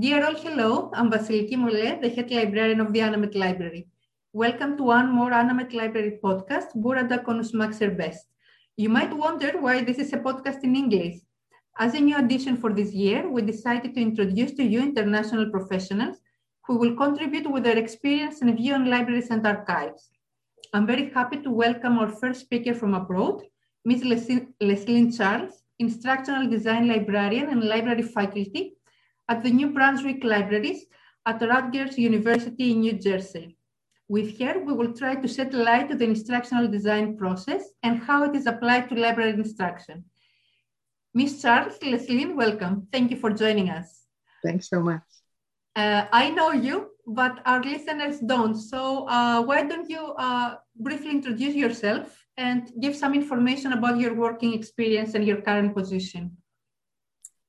Dear all, hello. I'm Vasiliki Mole, the head librarian of the ANAMED Library. Welcome to one more ANAMED Library podcast, Burada konuşmak serbest. You might wonder why this is a podcast in English. As a new addition for this year, we decided to introduce to you international professionals who will contribute with their experience and view on libraries and archives. I'm very happy to welcome our first speaker from abroad, Ms. Leslin Charles, Instructional Design Librarian and Library Faculty at the New Brunswick Libraries at Rutgers University in New Jersey. With her, we will try to shed light to the instructional design process and how it is applied to library instruction. Ms. Charles Leslin, welcome. Thank you for joining us. Thanks so much. Uh, I know you, but our listeners don't. So uh, why don't you uh, briefly introduce yourself and give some information about your working experience and your current position?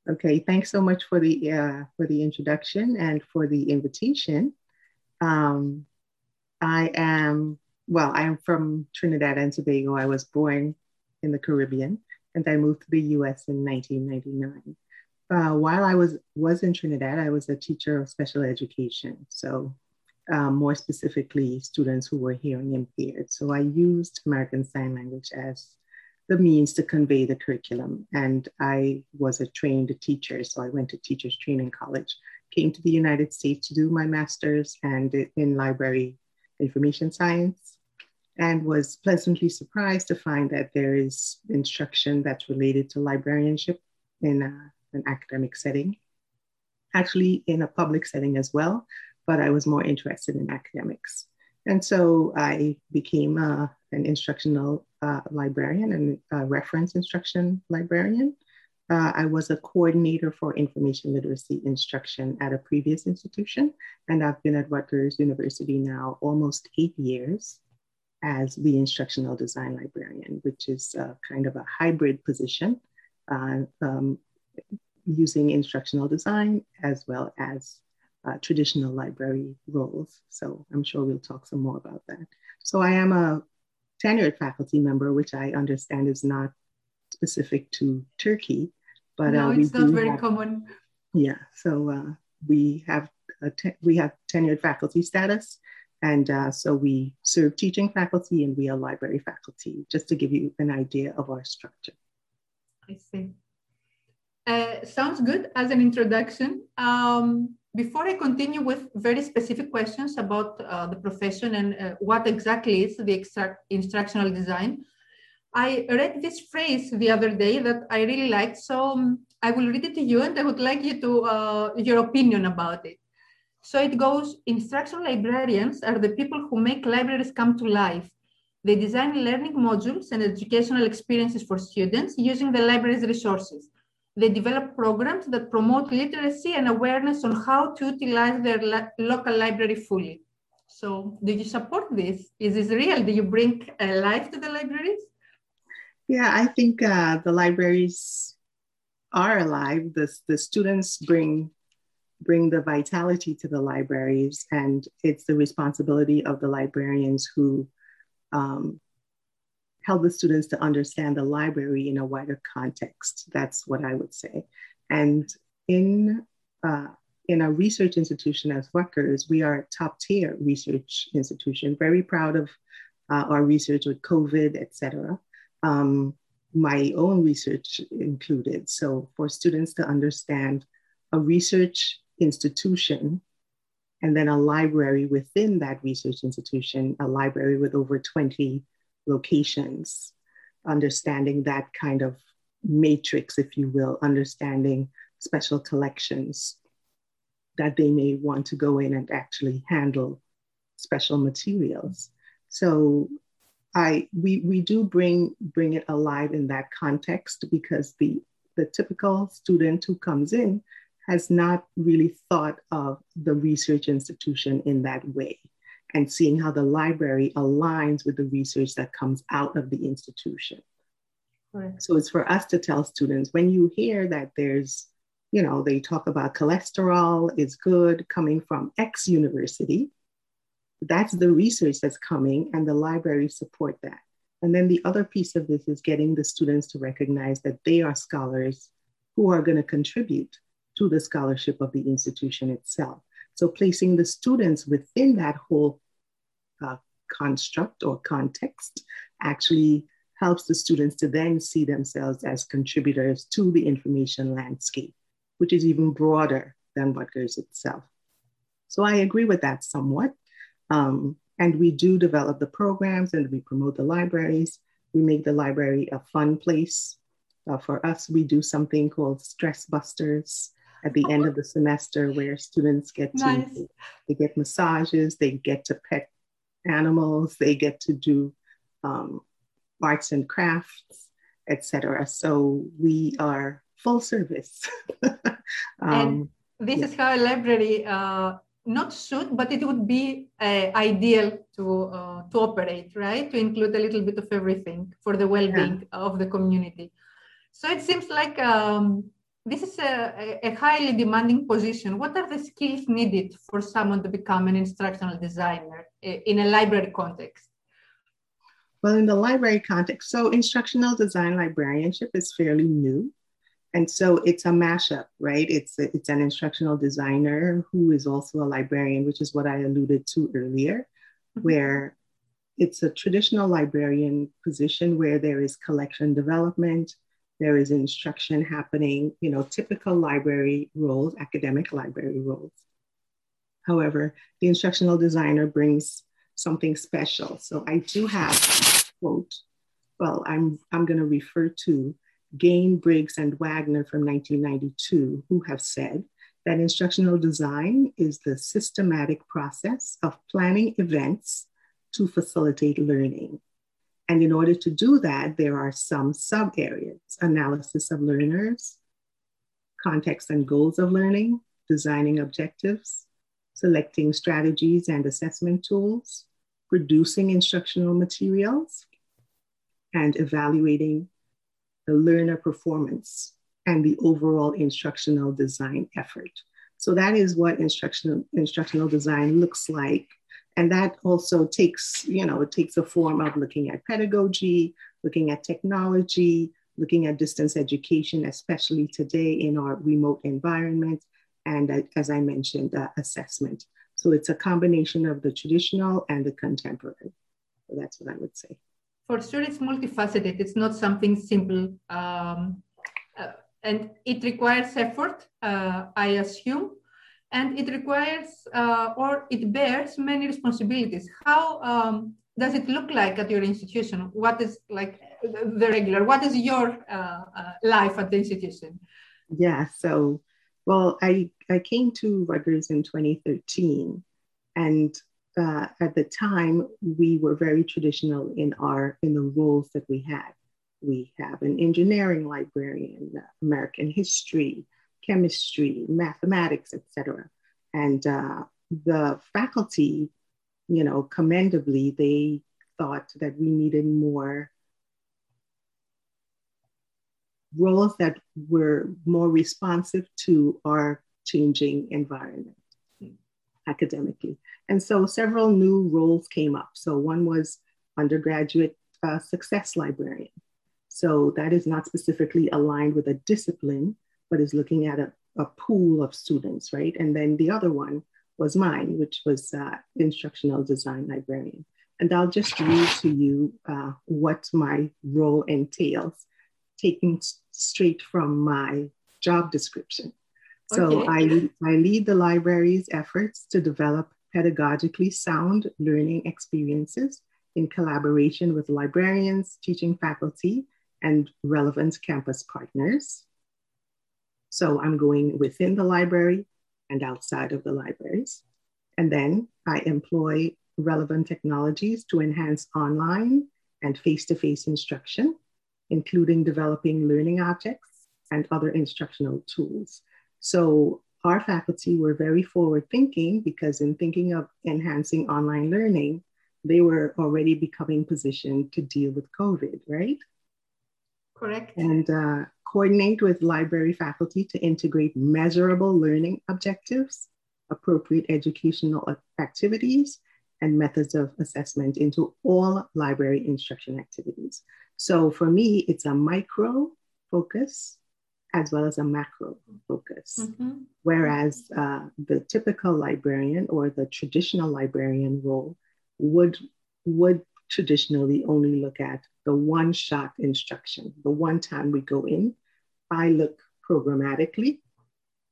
Okay, thanks so much for the uh, for the introduction and for the invitation. Um, I am well. I am from Trinidad and Tobago. I was born in the Caribbean, and I moved to the U.S. in 1999. Uh, while I was was in Trinidad, I was a teacher of special education. So, um, more specifically, students who were hearing impaired. So I used American Sign Language as the means to convey the curriculum. And I was a trained teacher, so I went to Teachers Training College, came to the United States to do my master's and in library information science, and was pleasantly surprised to find that there is instruction that's related to librarianship in a, an academic setting, actually in a public setting as well, but I was more interested in academics. And so I became a, an instructional uh, librarian and a reference instruction librarian. Uh, I was a coordinator for information literacy instruction at a previous institution, and I've been at Rutgers University now almost eight years as the instructional design librarian, which is kind of a hybrid position uh, um, using instructional design as well as uh, traditional library roles. So I'm sure we'll talk some more about that. So I am a tenured faculty member, which I understand is not specific to Turkey, but no, uh, it's not very have, common. Yeah, so uh, we have te- we have tenured faculty status, and uh, so we serve teaching faculty and we are library faculty. Just to give you an idea of our structure. I see. Uh, sounds good as an introduction. Um, before I continue with very specific questions about uh, the profession and uh, what exactly is the instructional design, I read this phrase the other day that I really liked. So um, I will read it to you and I would like you to, uh, your opinion about it. So it goes, instructional librarians are the people who make libraries come to life. They design learning modules and educational experiences for students using the library's resources. They develop programs that promote literacy and awareness on how to utilize their local library fully. So do you support this? Is this real? Do you bring uh, life to the libraries? Yeah, I think uh, the libraries are alive. The, the students bring bring the vitality to the libraries, and it's the responsibility of the librarians who um, help the students to understand the library in a wider context. That's what I would say. And in uh, in a research institution as Rutgers, we are a top tier research institution. Very proud of uh, our research with COVID, et cetera. Um, my own research included. So for students to understand a research institution and then a library within that research institution, a library with over 20 locations, understanding that kind of matrix, if you will, understanding special collections that they may want to go in and actually handle special materials. So I we we do bring bring it alive in that context because the the typical student who comes in has not really thought of the research institution in that way and seeing how the library aligns with the research that comes out of the institution. Right. So it's for us to tell students when you hear that there's, you know, they talk about cholesterol is good coming from X university, that's the research that's coming, and the libraries support that. And then the other piece of this is getting the students to recognize that they are scholars who are going to contribute to the scholarship of the institution itself. So placing the students within that whole uh, construct or context actually helps the students to then see themselves as contributors to the information landscape, which is even broader than Rutgers itself. So I agree with that somewhat. Um, and we do develop the programs and we promote the libraries. We make the library a fun place. Uh, for us, we do something called Stress Busters at the end of the semester where students get to nice. they get massages, they get to pet animals, they get to do um, arts and crafts, etc. So we are full service. um, and this yeah. is how a library uh, not should, but it would be uh, ideal to uh, to operate, right? To include a little bit of everything for the well-being yeah. of the community. So it seems like um, this is a, a, highly demanding position. What are the skills needed for someone to become an instructional designer uh, in a library context? Well, in the library context, so instructional design librarianship is fairly new. And so it's a mashup, right? It's, a, it's an instructional designer who is also a librarian, which is what I alluded to earlier, mm-hmm. where it's a traditional librarian position where there is collection development, there is instruction happening, you know, typical library roles, academic library roles. However, the instructional designer brings something special. So I do have quote, well, I'm, I'm going to refer to Gagné, Briggs, and Wagner from 1992, who have said that instructional design is the systematic process of planning events to facilitate learning. And in order to do that, there are some sub areas analysis of learners, context and goals of learning, designing objectives, selecting strategies and assessment tools, producing instructional materials, and evaluating the learner performance and the overall instructional design effort. So that is what instructional, instructional design looks like. And that also takes, you know, it takes a form of looking at pedagogy, looking at technology, looking at distance education, especially today in our remote environment, and as I mentioned, uh, assessment. So it's a combination of the traditional and the contemporary. So that's what I would say for sure it's multifaceted. It's not something simple. Um, uh, and it requires effort, uh, I assume, and it requires uh, or it bears many responsibilities. How um, does it look like at your institution? What is like the regular? What is your uh, uh, life at the institution? Yeah, so well, I, I came to Rutgers in 2013, and uh, at the time we were very traditional in our in the roles that we had. We have an engineering librarian, American history, chemistry, mathematics, etc. And uh, the faculty, you know, commendably, they thought that we needed more roles that were more responsive to our changing environment academically. And so several new roles came up. So one was undergraduate uh, success librarian. So that is not specifically aligned with a discipline, but is looking at a, a pool of students, right? And then the other one was mine, which was uh, instructional design librarian. And I'll just read to you uh, what my role entails, taking straight from my job description. So okay. I, I lead the library's efforts to develop pedagogically sound learning experiences in collaboration with librarians, teaching faculty, and relevant campus partners. So I'm going within the library and outside of the libraries. And then I employ relevant technologies to enhance online and face-to-face instruction, including developing learning objects and other instructional tools. So our faculty were very forward thinking because in thinking of enhancing online learning, they were already becoming positioned to deal with COVID, right? Correct. And uh, coordinate with library faculty to integrate measurable learning objectives, appropriate educational activities, and methods of assessment into all library instruction activities. So for me, it's a micro focus as well as a macro focus. Mm-hmm. Whereas uh, the typical librarian or the traditional librarian role would, would traditionally only look at the one shot instruction. The one time we go in, I look programmatically.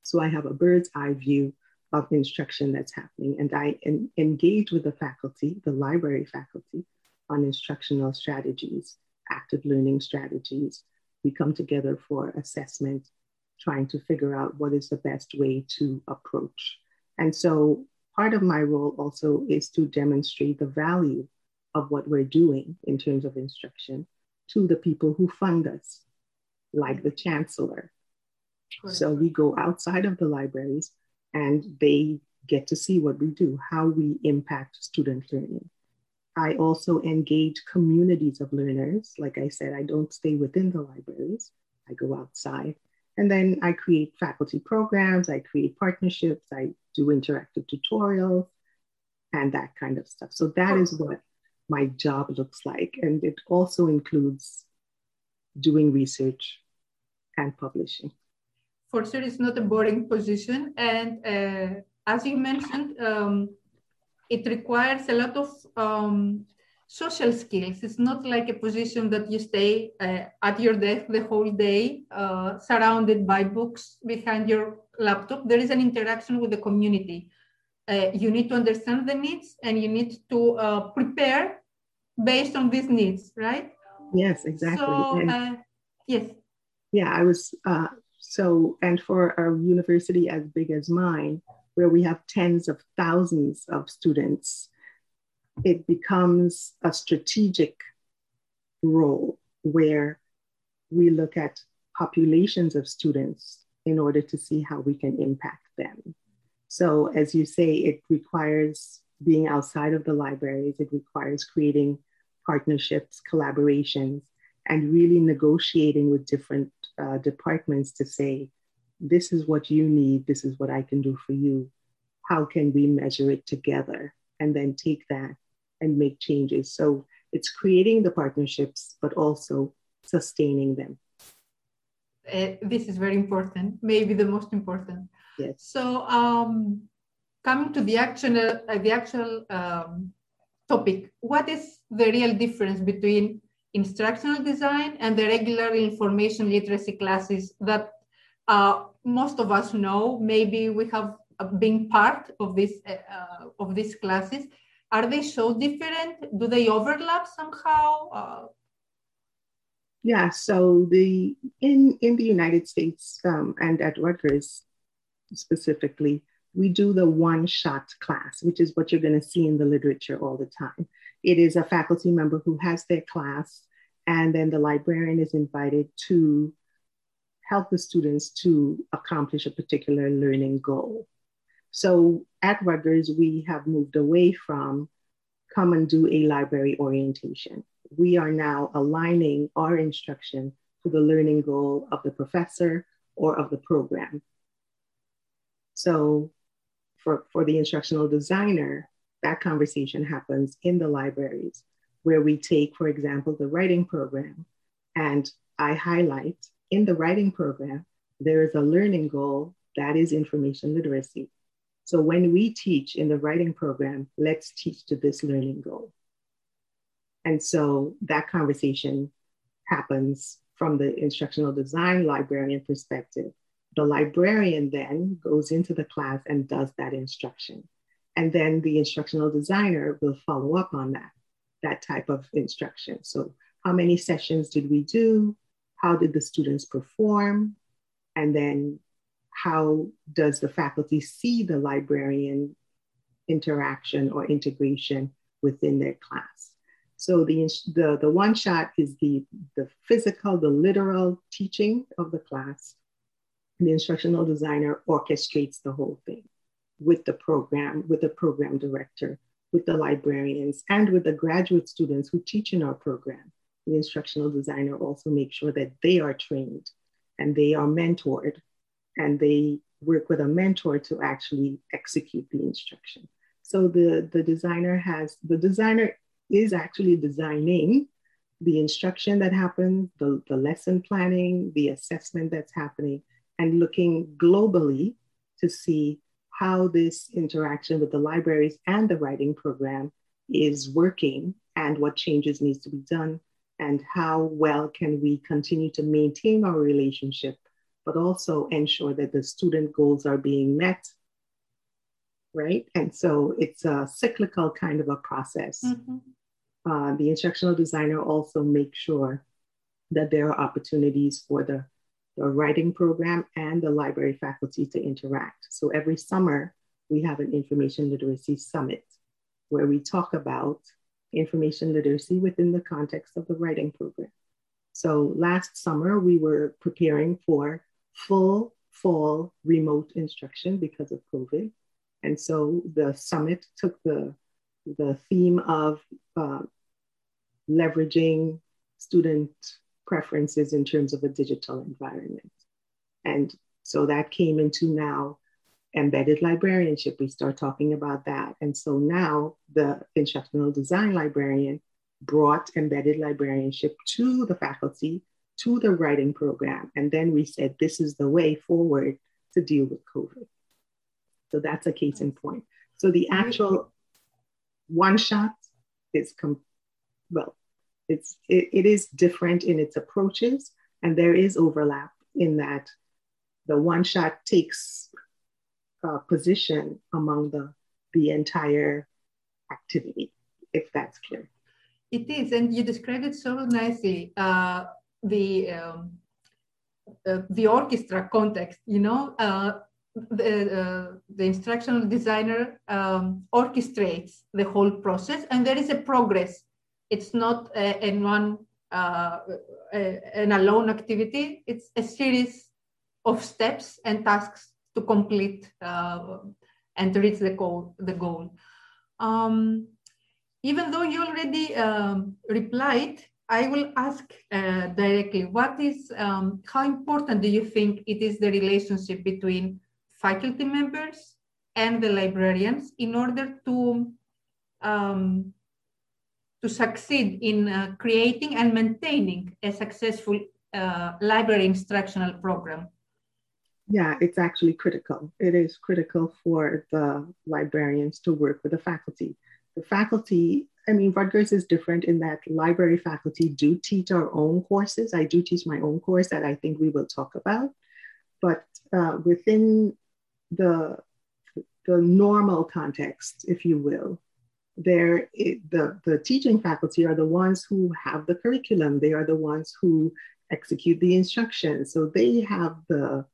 So I have a bird's eye view of the instruction that's happening. And I en- engage with the faculty, the library faculty, on instructional strategies, active learning strategies. We come together for assessment, trying to figure out what is the best way to approach. And so part of my role also is to demonstrate the value of what we're doing in terms of instruction to the people who fund us, like the chancellor. So we go outside of the libraries and they get to see what we do, how we impact student learning. I also engage communities of learners. Like I said, I don't stay within the libraries, I go outside. And then I create faculty programs, I create partnerships, I do interactive tutorials, and that kind of stuff. So that is what my job looks like. And it also includes doing research and publishing for sure it's not a boring position. And uh, as you mentioned, um, it requires a lot of um, social skills. It's not like a position that you stay uh, at your desk the whole day, uh, surrounded by books behind your laptop. There is an interaction with the community. Uh, you need to understand the needs and you need to uh, prepare based on these needs, right? Yes, exactly. So, uh, yes. Yeah, I was uh, so, and for a university as big as mine, where we have tens of thousands of students, it becomes a strategic role where we look at populations of students in order to see how we can impact them. So, as you say, it requires being outside of the libraries, it requires creating partnerships, collaborations, and really negotiating with different uh, departments to say, this is what you need, this is what I can do for you. How can we measure it together? And then take that and make changes. So it's creating the partnerships, but also sustaining them. Uh, this is very important, maybe the most important. Yes. So um, coming to the actual, uh, the actual um, topic, what is the real difference between instructional design and the regular information literacy classes that uh, most of us know. Maybe we have uh, been part of this uh, of these classes. Are they so different? Do they overlap somehow? Uh, yeah. So the in in the United States um, and at Rutgers specifically, we do the one shot class, which is what you're going to see in the literature all the time. It is a faculty member who has their class, and then the librarian is invited to help the students to accomplish a particular learning goal. So at Rutgers, we have moved away from come and do a library orientation. We are now aligning our instruction to the learning goal of the professor or of the program. So for, for the instructional designer, that conversation happens in the libraries where we take, for example, the writing program, and I highlight in the writing program, there is a learning goal that is information literacy. So when we teach in the writing program, let's teach to this learning goal. And so that conversation happens from the instructional design librarian perspective. The librarian then goes into the class and does that instruction. And then the instructional designer will follow up on that, that type of instruction. So, how many sessions did we do? How did the students perform? And then, how does the faculty see the librarian interaction or integration within their class? So the, the, the one shot is the, the physical, the literal teaching of the class. The instructional designer orchestrates the whole thing with the program, with the program director, with the librarians, and with the graduate students who teach in our program. The instructional designer also makes sure that they are trained and they are mentored and they work with a mentor to actually execute the instruction. So the, the designer has, the designer is actually designing the instruction that happens, the, the lesson planning, the assessment that's happening, and looking globally to see how this interaction with the libraries and the writing program is working and what changes needs to be done and how well can we continue to maintain our relationship but also ensure that the student goals are being met right and so it's a cyclical kind of a process mm-hmm. uh, the instructional designer also makes sure that there are opportunities for the the writing program, and the library faculty to interact. So every summer, we have an information literacy summit where we talk about information literacy within the context of the writing program. So last summer, we were preparing for full fall remote instruction because of COVID. And so the summit took the, the theme of uh, leveraging student preferences in terms of a digital environment. And so that came into now embedded librarianship. We start talking about that. And so now the instructional design librarian brought embedded librarianship to the faculty, to the writing program. And then we said, this is the way forward to deal with COVID. So that's a case in point. So the actual one shot is, com- well, it's it, it is different in its approaches and there is overlap in that the one shot takes a position among the the entire activity if that's clear. It is and you described it so nicely uh, the um, uh, the orchestra context you know uh, the, uh, the instructional designer um, orchestrates the whole process and there is a progress it's not a, in one uh, a, an alone activity. It's a series of steps and tasks to complete uh, and to reach the goal. The goal. Um, even though you already um, replied, I will ask uh, directly, what is, um, how important do you think it is the relationship between faculty members and the librarians in order to um, to succeed in uh, creating and maintaining a successful uh, library instructional program? Yeah, it's actually critical. It is critical for the librarians to work with the faculty. The faculty, I mean, Rutgers is different in that library faculty do teach our own courses. I do teach my own course that I think we will talk about. But uh, within the, the normal context, if you will, they're, the, the teaching faculty are the ones who have the curriculum. They are the ones who execute the instruction So they have the,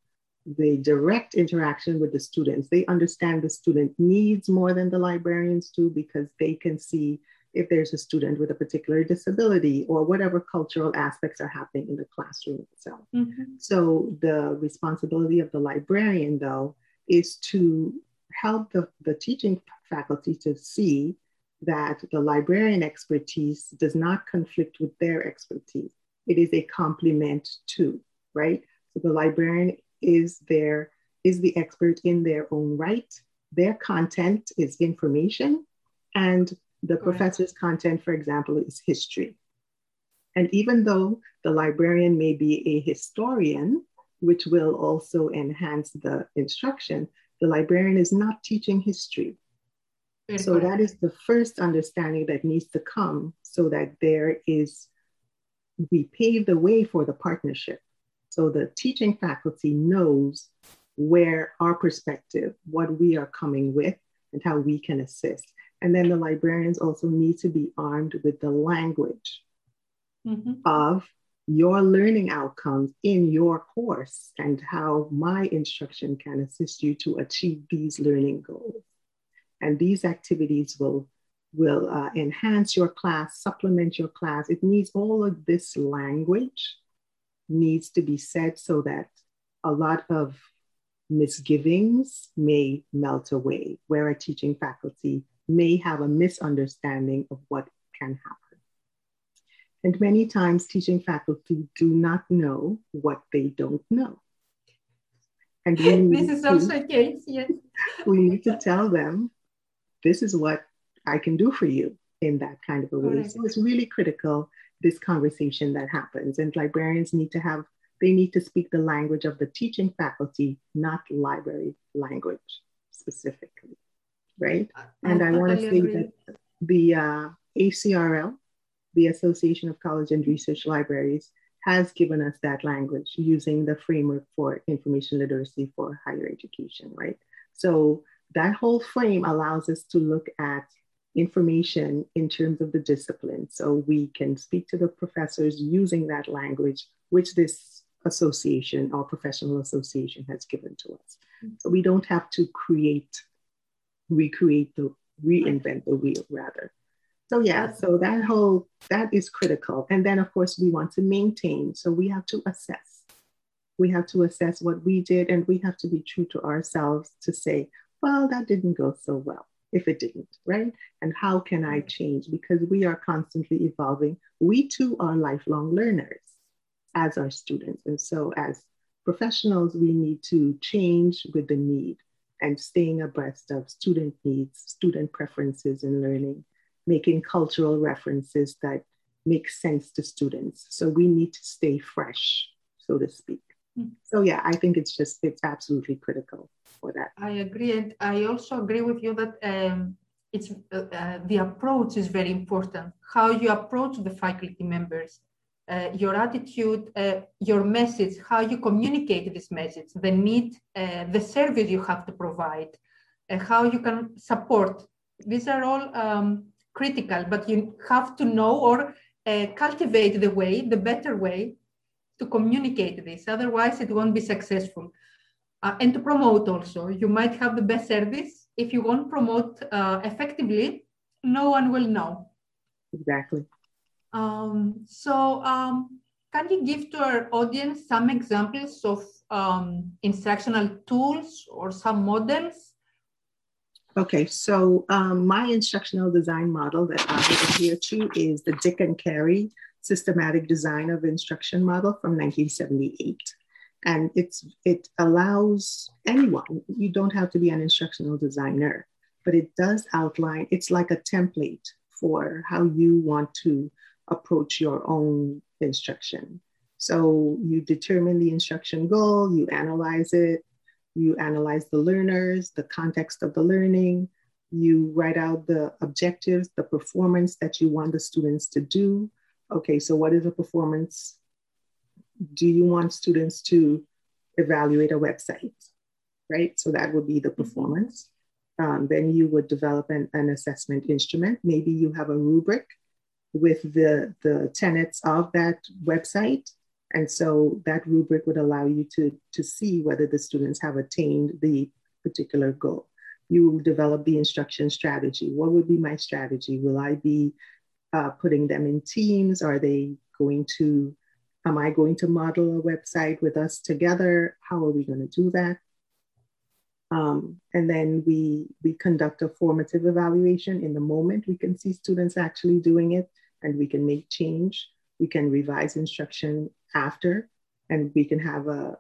the direct interaction with the students. They understand the student needs more than the librarians do because they can see if there's a student with a particular disability or whatever cultural aspects are happening in the classroom itself. Mm-hmm. So the responsibility of the librarian, though, is to help the, the teaching faculty to see that the librarian expertise does not conflict with their expertise. It is a complement to, right? So the librarian is there, is the expert in their own right. Their content is information, and the professor's content, for example, is history. And even though the librarian may be a historian, which will also enhance the instruction, the librarian is not teaching history. So that is the first understanding that needs to come so that there is, we pave the way for the partnership. So the teaching faculty knows where our perspective, what we are coming with, and how we can assist. And then the librarians also need to be armed with the language mm-hmm. of your learning outcomes in your course and how my instruction can assist you to achieve these learning goals. And these activities will, will uh, enhance your class, supplement your class. It needs all of this language needs to be said so that a lot of misgivings may melt away, where a teaching faculty may have a misunderstanding of what can happen. And many times, teaching faculty do not know what they don't know. And this is also a case, yes. we need to tell them this is what I can do for you in that kind of a way. Right. So it's really critical this conversation that happens. And librarians need to have, they need to speak the language of the teaching faculty, not library language specifically, right? I, and I, I want to say that the uh, ACRL, the Association of College and Research Libraries, has given us that language using the framework for information literacy for higher education, right? So that whole frame allows us to look at information in terms of the discipline. So we can speak to the professors using that language, which this association or professional association has given to us. Mm-hmm. So we don't have to create, recreate the, reinvent the wheel rather. So yeah, so that whole, that is critical. And then of course we want to maintain. So we have to assess. We have to assess what we did and we have to be true to ourselves to say, well, that didn't go so well if it didn't, right? And how can I mm. change? Because we are constantly evolving. We too are lifelong learners as our students. And so, as professionals, we need to change with the need and staying abreast of student needs, student preferences in learning, making cultural references that make sense to students. So, we need to stay fresh, so to speak. So, yeah, I think it's just, it's absolutely critical for that. I agree. And I also agree with you that um, it's uh, uh, the approach is very important. How you approach the faculty members, uh, your attitude, uh, your message, how you communicate this message, the need, uh, the service you have to provide, uh, how you can support. These are all um, critical, but you have to know or cultivate the way, the better way to communicate this. Otherwise, it won't be successful uh, and to promote also. You might have the best service. If you won't promote uh, effectively, no one will know. Exactly. Um, so, um, can you give to our audience some examples of um, instructional tools or some models? Okay, so um, my instructional design model that I adhere to is the Dick and Carey Systematic Design of Instruction Model from 1978 and it's it allows anyone you don't have to be an instructional designer but it does outline it's like a template for how you want to approach your own instruction. So you determine the instruction goal you analyze it you analyze the learners the context of the learning you write out the objectives the performance that you want the students to do okay so what is a performance do you want students to evaluate a website, right? So that would be the mm-hmm. performance. Um, then you would develop an, an assessment instrument. Maybe you have a rubric with the, the tenets of that website. And so that rubric would allow you to, to see whether the students have attained the particular goal. You develop the instruction strategy. What would be my strategy? Will I be uh, putting them in teams? Are they going to Am I going to model a website with us together? How are we going to do that? Um, and then we, we conduct a formative evaluation in the moment. We can see students actually doing it and we can make change. We can revise instruction after and we can have a,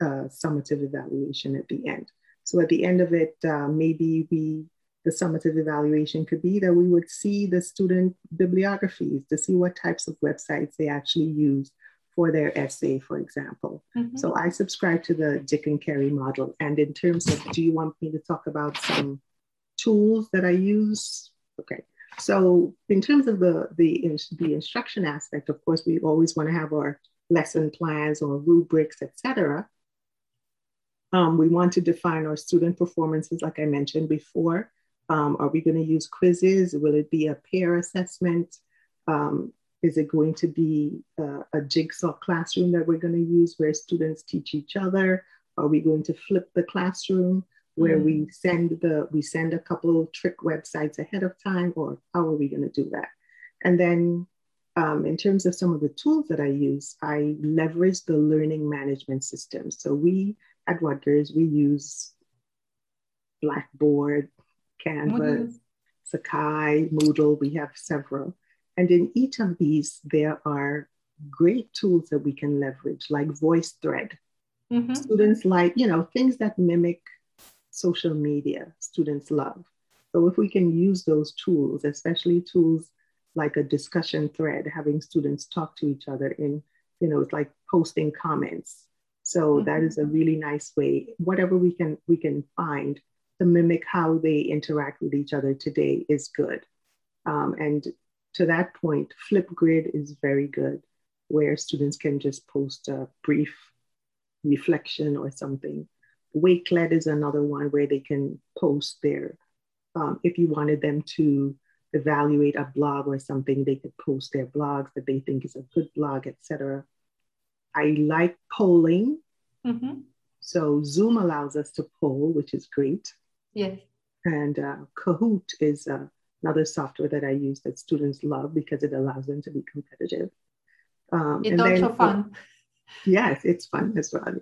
a summative evaluation at the end. So at the end of it, uh, maybe we the summative evaluation could be that we would see the student bibliographies to see what types of websites they actually use for their essay, for example. Mm-hmm. So I subscribe to the Dick and Carey model. And in terms of, do you want me to talk about some tools that I use? Okay. So in terms of the, the, the instruction aspect, of course, we always want to have our lesson plans or rubrics, etc. Um, we want to define our student performances, like I mentioned before. Um, are we going to use quizzes? Will it be a peer assessment? Um, is it going to be a, a jigsaw classroom that we're going to use where students teach each other? Are we going to flip the classroom where mm. we send the we send a couple trick websites ahead of time, or how are we going to do that? And then um, in terms of some of the tools that I use, I leverage the learning management system. So we at Rutgers, we use Blackboard, Canvas, Sakai, Moodle, we have several. And in each of these, there are great tools that we can leverage, like VoiceThread. Mm-hmm. Students like, you know, things that mimic social media, students love. So if we can use those tools, especially tools like a discussion thread, having students talk to each other in, you know, it's like posting comments. So mm-hmm. that is a really nice way. Whatever we can we can find to mimic how they interact with each other today is good. Um, and to that point, Flipgrid is very good, where students can just post a brief reflection or something. Wakelet is another one where they can post their, um, if you wanted them to evaluate a blog or something, they could post their blogs that they think is a good blog, etc. I like polling. Mm-hmm. So Zoom allows us to poll, which is great. Yes. And uh, Kahoot is uh, another software that I use that students love because it allows them to be competitive. Um, it's also then, fun. Yes, it's fun as well.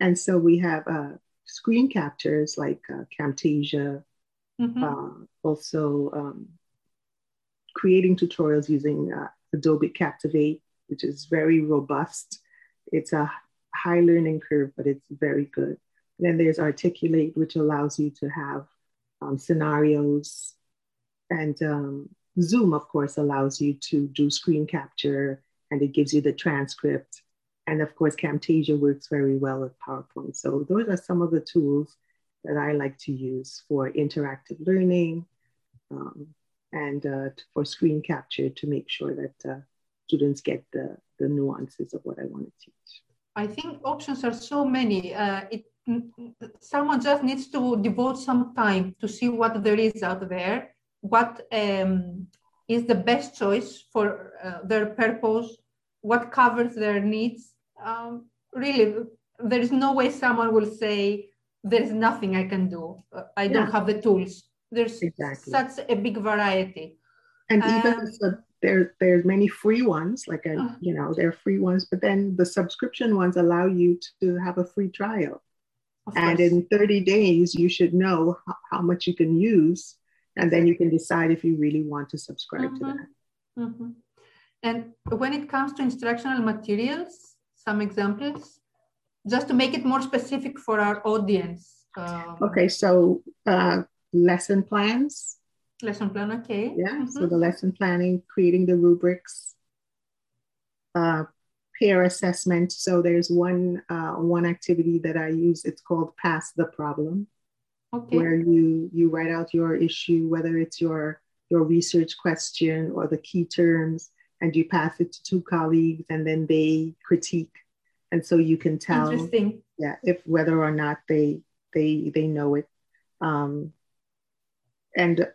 And so we have uh, screen captures like uh, Camtasia, mm-hmm. uh, also um, creating tutorials using uh, Adobe Captivate, which is very robust. It's a high learning curve, but it's very good. Then there's Articulate, which allows you to have um, scenarios. And um, Zoom, of course, allows you to do screen capture and it gives you the transcript. And of course, Camtasia works very well with PowerPoint. So those are some of the tools that I like to use for interactive learning. Um, and uh, for screen capture to make sure that uh, students get the, the nuances of what I want to teach. I think options are so many. Uh, it, someone just needs to devote some time to see what there is out there, what um, is the best choice for uh, their purpose, what covers their needs. Um, really, there is no way someone will say, there is nothing I can do. Uh, I don't have the tools there's exactly. such a big variety. And um, even there, there's many free ones, like a, uh, you know, there are free ones, but then the subscription ones allow you to have a free trial. And in 30 days, you should know how, how, much you can use, and then you can decide if you really want to subscribe mm-hmm. to that. Mm-hmm. And when it comes to instructional materials, some examples, just to make it more specific for our audience. Um, okay, so uh, lesson plans. Lesson plan, okay. Yeah, mm-hmm. so the lesson planning, creating the rubrics, uh, peer assessment. So there's one uh, one activity that I use. It's called Pass the Problem, okay. where you you write out your issue, whether it's your your research question or the key terms, and you pass it to two colleagues, and then they critique, and so you can tell, Interesting. yeah, if whether or not they they they know it. Um, and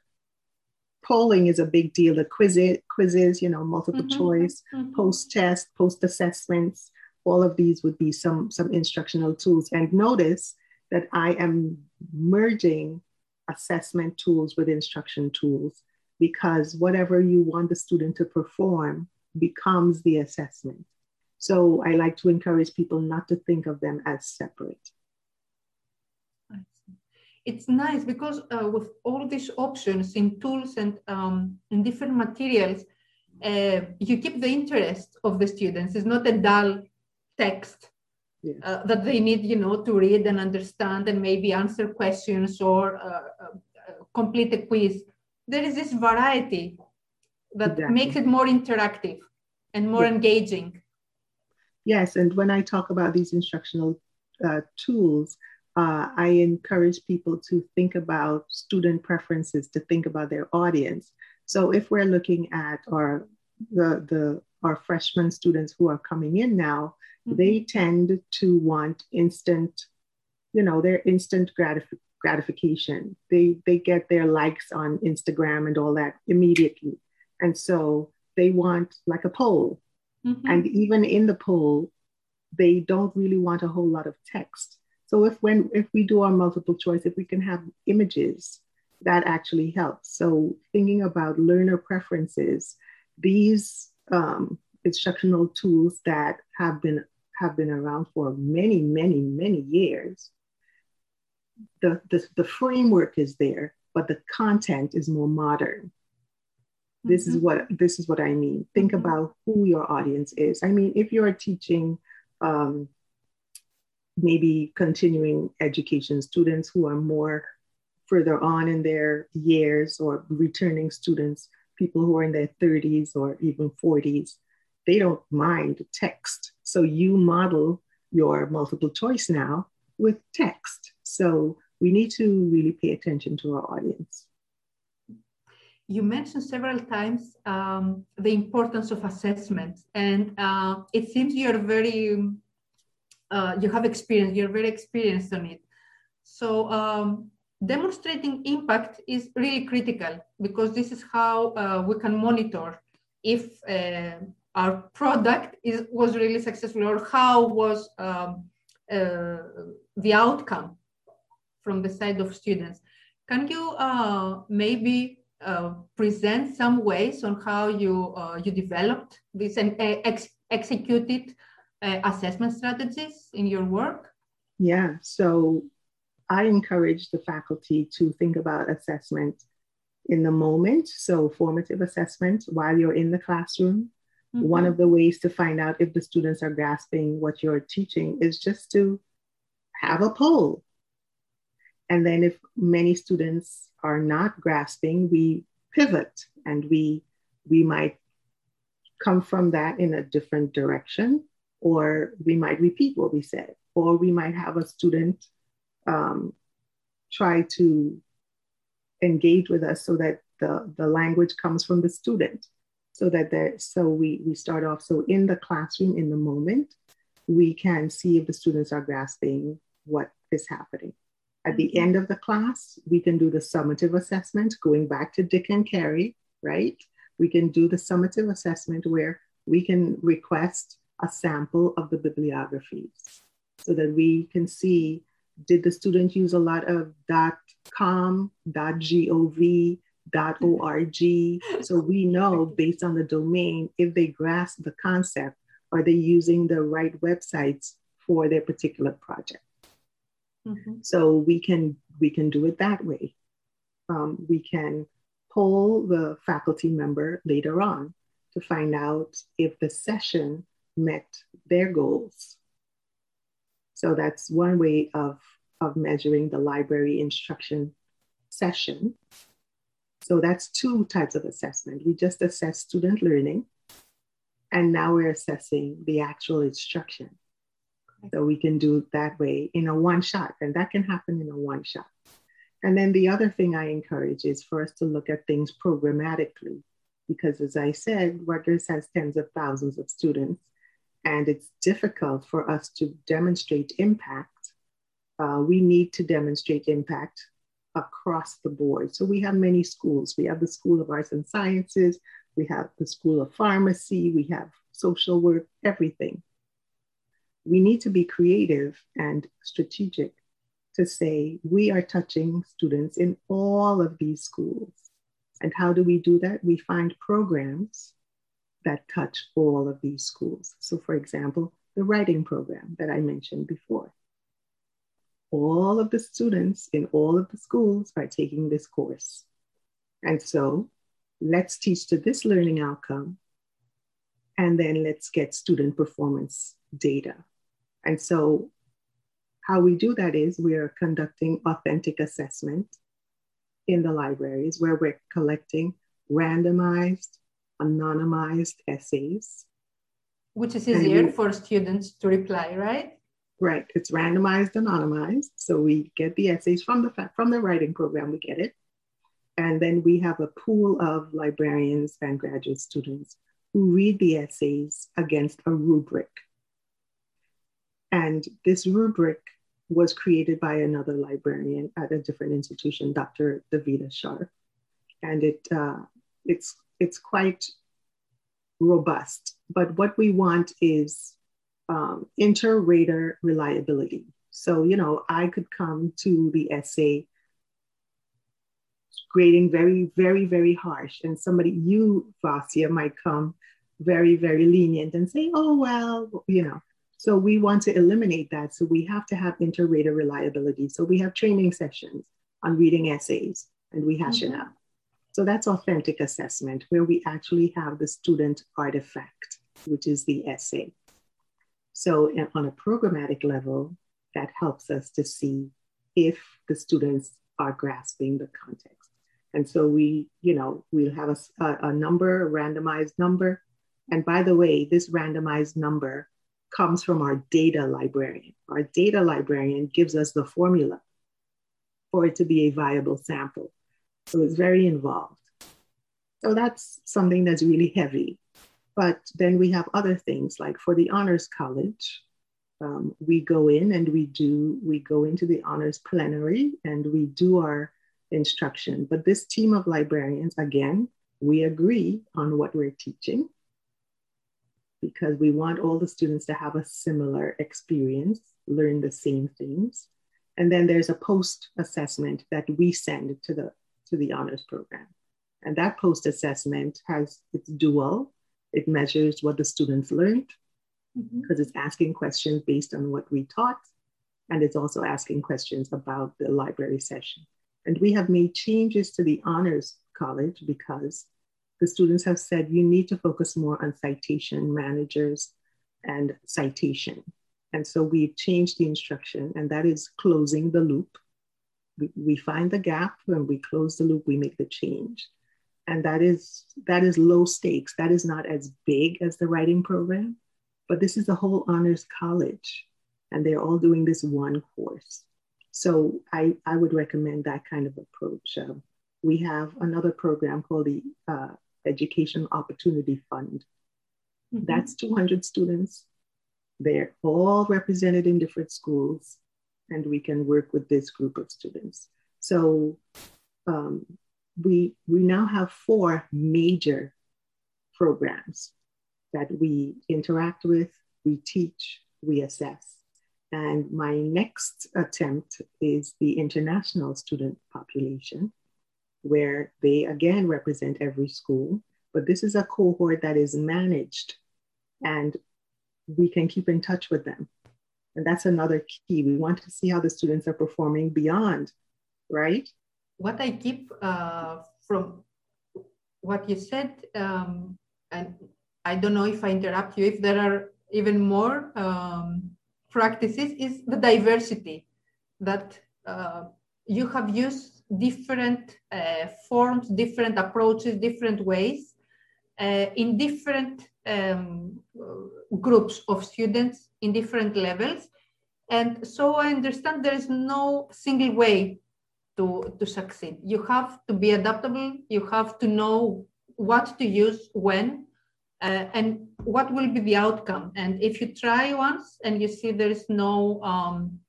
polling is a big deal. The quizzes, quizzes, you know, multiple mm-hmm. choice, mm-hmm. post test, post assessments, all of these would be some some instructional tools. And notice that I am merging assessment tools with instruction tools because whatever you want the student to perform becomes the assessment. So I like to encourage people not to think of them as separate it's nice because uh, with all these options in tools and um, in different materials, uh, you keep the interest of the students. It's not a dull text yeah. uh, that they need, you know, to read and understand and maybe answer questions or uh, uh, complete a quiz. There is this variety that exactly. makes it more interactive and more yeah. engaging. Yes, and when I talk about these instructional uh, tools, uh, I encourage people to think about student preferences, to think about their audience. So if we're looking at our the, the our freshman students who are coming in now, mm-hmm. they tend to want instant, you know, their instant gratif- gratification. They they get their likes on Instagram and all that immediately, and so they want like a poll. Mm-hmm. And even in the poll, they don't really want a whole lot of text. So if when if we do our multiple choice, if we can have images, that actually helps. So thinking about learner preferences, these um, instructional tools that have been have been around for many, many, many years. The, the, the framework is there, but the content is more modern. This mm-hmm. is what this is what I mean. Think mm-hmm. about who your audience is. I mean, if you're teaching um, maybe continuing education students who are more further on in their years or returning students, people who are in their 30s or even 40s, they don't mind text. So you model your multiple choice now with text. So we need to really pay attention to our audience. You mentioned several times um, the importance of assessment, and uh, it seems you're very, uh, you have experience, you're very experienced on it. So um, demonstrating impact is really critical because this is how uh, we can monitor if uh, our product is, was really successful or how was um, uh, the outcome from the side of students. Can you uh, maybe uh, present some ways on how you, you developed this and ex executed assessment strategies in your work? Yeah, so I encourage the faculty to think about assessment in the moment. So, formative assessment while you're in the classroom. Mm-hmm. One of the ways to find out if the students are grasping what you're teaching is just to have a poll. And then, if many students are not grasping, we pivot and we we might come from that in a different direction, or we might repeat what we said, or we might have a student um, try to engage with us so that the, the language comes from the student. So that there so we we start off so in the classroom in the moment we can see if the students are grasping what is happening. At the mm-hmm. end of the class we can do the summative assessment going back to dick and carey right? We can do the summative assessment where we can request a sample of the bibliographies so that we can see did the student use a lot of .com, .gov, .org? So we know based on the domain if they grasp the concept, are they using the right websites for their particular project? Mm-hmm. So we can we can do it that way. Um, we can poll the faculty member later on to find out if the session met their goals so that's one way of, of measuring the library instruction session. So that's two types of assessment. We just assess student learning, and now we're assessing the actual instruction. So we can do that way in a one shot, and that can happen in a one shot. And then the other thing I encourage is for us to look at things programmatically, because as I said, Rutgers has tens of thousands of students, and it's difficult for us to demonstrate impact, uh, we need to demonstrate impact across the board. So we have many schools. We have the School of Arts and Sciences, we have the School of Pharmacy, we have social work, everything. We need to be creative and strategic to say we are touching students in all of these schools. And how do we do that? We find programs that touch all of these schools. So, for example, the writing program that I mentioned before. All of the students in all of the schools are taking this course. And so let's teach to this learning outcome, and then let's get student performance data. And so, how we do that is we are conducting authentic assessment in the libraries where we're collecting randomized anonymized essays. Which is easier we, for students to reply, right? Right. It's randomized, anonymized. So we get the essays from the from the writing program. We get it, and then we have a pool of librarians and graduate students who read the essays against a rubric. And this rubric was created by another librarian at a different institution, Dr. Davida Scharf. And it, uh, it's it's quite robust. But what we want is um, inter-rater reliability. So, you know, I could come to the essay grading very, very, very harsh, and somebody, you, Vasya, might come very, very lenient and say, oh, well, you know. So we want to eliminate that. So we have to have inter-rater reliability. So we have training sessions on reading essays and we hash mm-hmm. it out. So that's authentic assessment, where we actually have the student artifact, which is the essay. So eh, on a programmatic level, that helps us to see if the students are grasping the context. And so we, you know, we'll have a, a, a number, a randomized number. And by the way, this randomized number comes from our data librarian. Our data librarian gives us the formula for it to be a viable sample. So it's very involved. So that's something that's really heavy. But then we have other things like for the Honors College, um, we go in and we do, we go into the honors plenary and we do our instruction. But this team of librarians, again, we agree on what we're teaching because we want all the students to have a similar experience, learn the same things. And then there's a post assessment that we send to the, to the honors program. And that post assessment has, it's dual. It measures what the students learned mm-hmm. because it's asking questions based on what we taught. And it's also asking questions about the library session. And we have made changes to the honors college because the students have said you need to focus more on citation managers and citation. And so we've changed the instruction, and that is closing the loop. We, we find the gap, and we close the loop, we make the change. And that is that is low stakes. That is not as big as the writing program, but this is a whole honors college, and they're all doing this one course. So I, I would recommend that kind of approach. Uh, we have another program called the uh, Education Opportunity Fund. Mm-hmm. That's 200 students. They're all represented in different schools, and we can work with this group of students. So um, we, we now have four major programs that we interact with, we teach, we assess. And my next attempt is the international student population where they again represent every school, but this is a cohort that is managed and we can keep in touch with them. And that's another key. We want to see how the students are performing beyond, right? What I keep uh, from what you said, um, and I don't know if I interrupt you, if there are even more um, practices, is the diversity that uh, you have used different uh, forms, different approaches, different ways uh, in different um, groups of students in different levels. And so I understand there is no single way to, to succeed. You have to be adaptable, you have to know what to use when. Uh, and what will be the outcome? And if you try once and you see there is no um,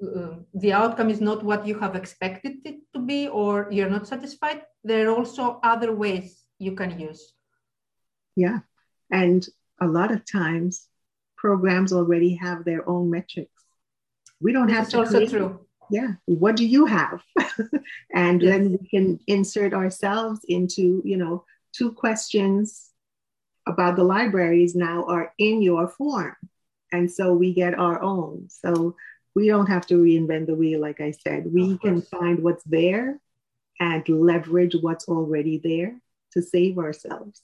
uh, the outcome is not what you have expected it to be or you're not satisfied there are also other ways you can use yeah and a lot of times programs already have their own metrics we don't have to also true yeah what do you have and yes. then we can insert ourselves into you know two questions about the libraries now are in your form and so we get our own so we don't have to reinvent the wheel, like I said. We can find what's there and leverage what's already there to save ourselves.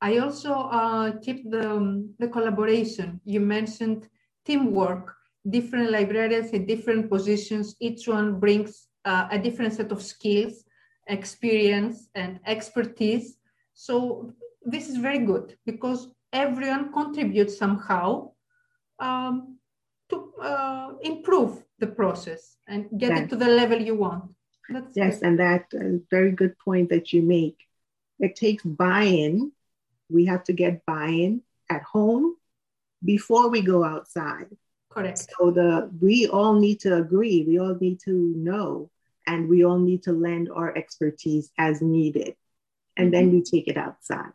I also uh, keep the, um, the collaboration. You mentioned teamwork, different librarians in different positions. Each one brings uh, a different set of skills, experience, and expertise. So this is very good because everyone contributes somehow. Um, to uh, improve the process and get yes. it to the level you want. That's yes, good. and that uh, very good point that you make. It takes buy-in. We have to get buy-in at home before we go outside. Correct. So the we all need to agree. We all need to know, and we all need to lend our expertise as needed, and mm-hmm. then we take it outside.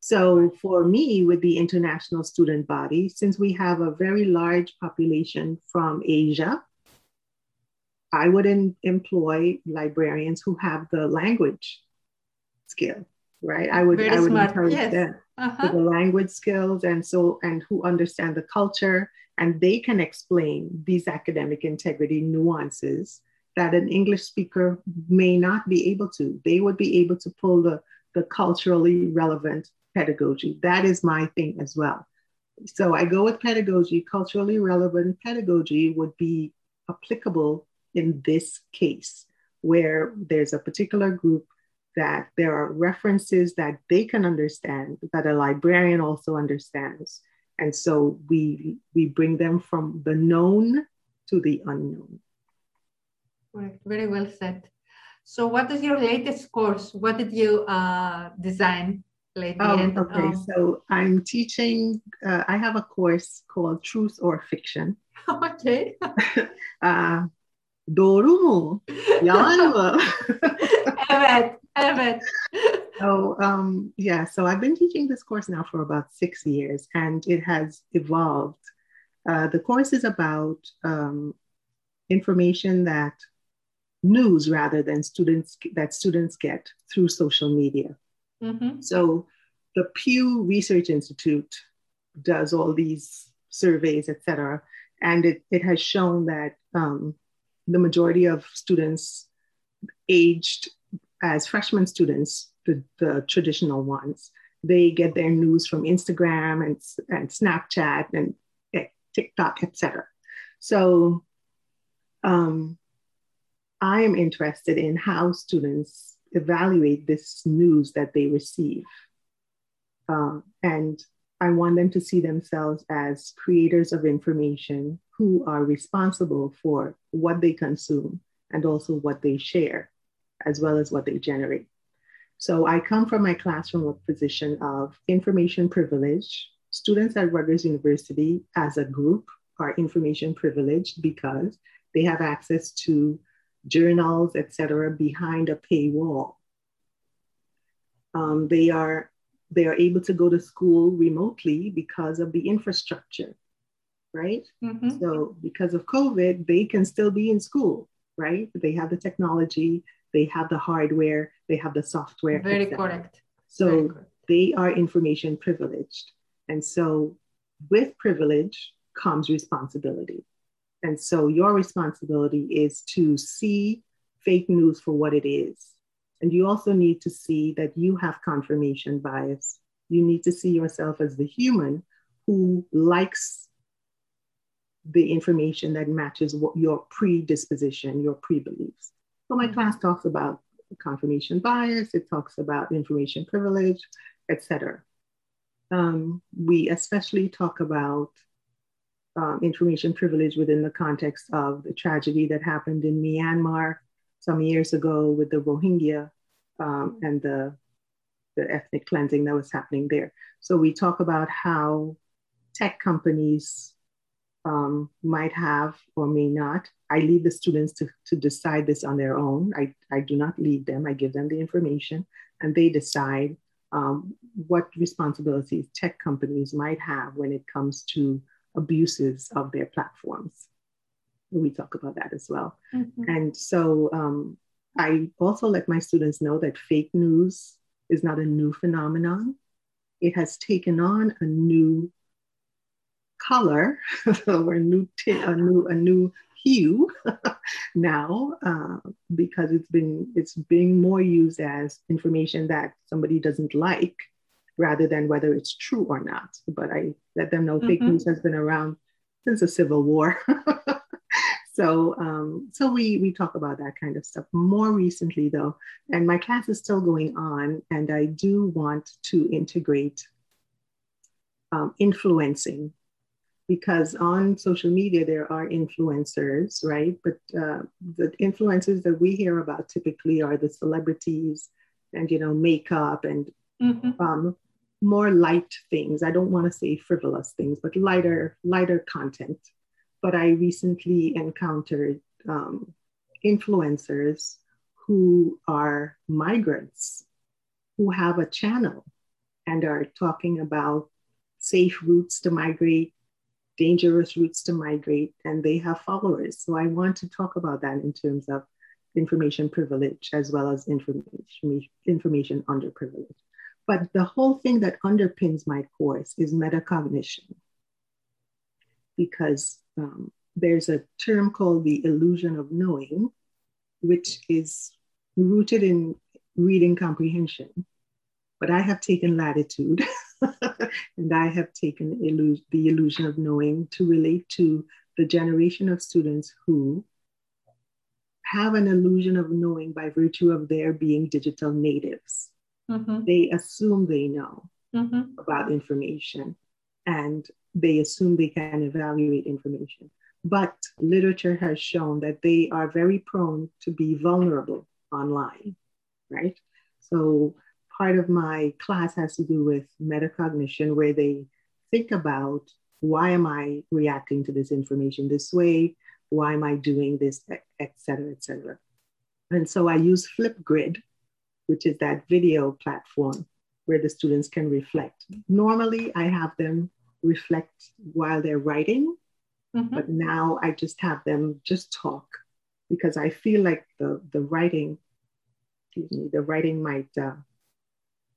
So for me, with the international student body, since we have a very large population from Asia, I would in, employ librarians who have the language skill, right? I would, very I would smart. encourage yes. them uh-huh. the language skills and so and who understand the culture and they can explain these academic integrity nuances that an English speaker may not be able to. They would be able to pull the, the culturally relevant pedagogy. That is my thing as well. So I go with pedagogy. Culturally relevant pedagogy would be applicable in this case. where there's a particular group that there are references that they can understand, that a librarian also understands. And so we, we bring them from the known to the unknown. Right. Very well said. So what is your latest course? What did you uh, design lately? Oh, okay. Um, so I'm teaching, uh, I have a course called Truth or Fiction. okay. uh, Doğru mu? Yalan mı? evet, evet. So um, yeah, so I've been teaching this course now for about six years, and it has evolved. Uh, the course is about um, information that news rather than students that students get through social media. Mm-hmm. So the Pew Research Institute does all these surveys, et cetera, and it, it has shown that um, the majority of students aged as freshman students, the, the traditional ones, they get their news from Instagram and, and Snapchat and eh, TikTok, etc. So um, I am interested in how students evaluate this news that they receive. Uh, and I want them to see themselves as creators of information who are responsible for what they consume and also what they share, as well as what they generate. So I come from my classroom position of information privilege. Students at Rutgers University as a group are information privileged because they have access to journals, etc., behind a paywall. Um, they are they are able to go to school remotely because of the infrastructure, right? Mm-hmm. So because of COVID, they can still be in school, right? They have the technology, they have the hardware, they have the software. Very correct. So Very correct. they are information privileged. And so with privilege comes responsibility. And so your responsibility is to see fake news for what it is. And you also need to see that you have confirmation bias. You need to see yourself as the human who likes the information that matches what your predisposition, your pre-beliefs. So my class talks about confirmation bias, it talks about information privilege, etc. Um, we especially talk about um, information privilege within the context of the tragedy that happened in Myanmar some years ago with the Rohingya um, and the, the ethnic cleansing that was happening there. So we talk about how tech companies um, might have or may not. I leave the students to, to decide this on their own. I, I do not lead them, I give them the information and they decide um, what responsibilities tech companies might have when it comes to abuses of their platforms. We talk about that as well. Mm-hmm. And so um, I also let my students know that fake news is not a new phenomenon. It has taken on a new color or a new, t- a new, a new hue now uh, because it's been it's being more used as information that somebody doesn't like rather than whether it's true or not. But I let them know mm-hmm. fake news has been around since the Civil War. so um, so we we talk about that kind of stuff more recently though, and my class is still going on, and I do want to integrate um, influencing because on social media there are influencers, right? But uh, the influencers that we hear about typically are the celebrities and you know makeup and mm-hmm. um, more light things. I don't want to say frivolous things, but lighter, lighter content. But I recently encountered um, influencers who are migrants who have a channel and are talking about safe routes to migrate, dangerous routes to migrate, and they have followers. So I want to talk about that in terms of information privilege as well as information, information underprivilege. But the whole thing that underpins my course is metacognition, because um, there's a term called the illusion of knowing, which is rooted in reading comprehension. But I have taken latitude and I have taken the illusion of knowing to relate to the generation of students who have an illusion of knowing by virtue of their being digital natives. Mm-hmm. They assume they know mm-hmm. about information and they assume they can evaluate information. But literature has shown that they are very prone to be vulnerable online, right? So part of my class has to do with metacognition, where they think about why am I reacting to this information this way? Why am I doing this, et cetera, et cetera. And so I use Flipgrid, which is that video platform where the students can reflect. Normally, I have them reflect while they're writing, mm-hmm. but now I just have them just talk because I feel like the, the writing, excuse me, the writing might uh,